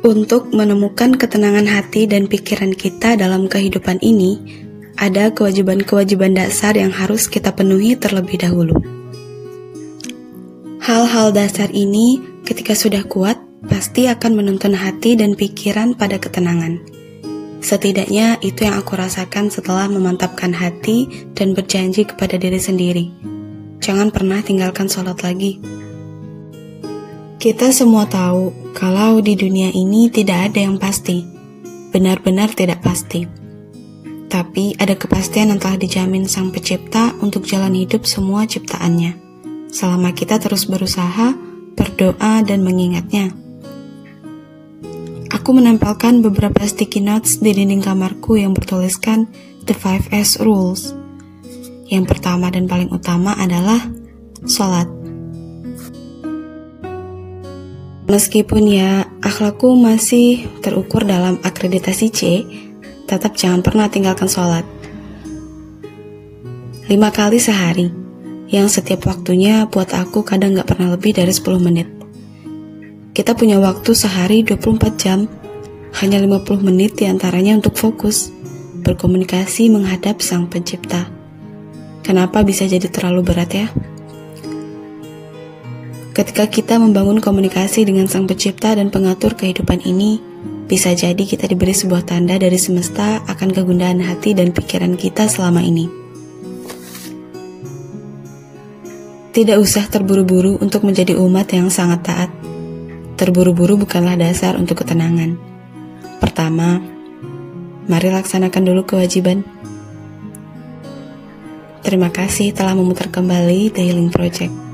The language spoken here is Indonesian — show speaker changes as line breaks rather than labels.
Untuk menemukan ketenangan hati dan pikiran kita dalam kehidupan ini, ada kewajiban-kewajiban dasar yang harus kita penuhi terlebih dahulu. Hal-hal dasar ini, ketika sudah kuat, pasti akan menuntun hati dan pikiran pada ketenangan. Setidaknya itu yang aku rasakan setelah memantapkan hati dan berjanji kepada diri sendiri. Jangan pernah tinggalkan sholat lagi. Kita semua tahu kalau di dunia ini tidak ada yang pasti, benar-benar tidak pasti. Tapi ada kepastian yang telah dijamin Sang Pencipta untuk jalan hidup semua ciptaannya. Selama kita terus berusaha, berdoa, dan mengingatnya. Aku menempelkan beberapa sticky notes di dinding kamarku yang bertuliskan The 5S Rules. Yang pertama dan paling utama adalah sholat. Meskipun ya akhlakku masih terukur dalam akreditasi C, tetap jangan pernah tinggalkan sholat. Lima kali sehari, yang setiap waktunya buat aku kadang gak pernah lebih dari 10 menit. Kita punya waktu sehari 24 jam, hanya 50 menit di antaranya untuk fokus, berkomunikasi menghadap sang pencipta. Kenapa bisa jadi terlalu berat ya? Ketika kita membangun komunikasi dengan Sang Pencipta dan Pengatur kehidupan ini, bisa jadi kita diberi sebuah tanda dari semesta akan kegundahan hati dan pikiran kita selama ini. Tidak usah terburu-buru untuk menjadi umat yang sangat taat. Terburu-buru bukanlah dasar untuk ketenangan. Pertama, mari laksanakan dulu kewajiban. Terima kasih telah memutar kembali The Healing Project.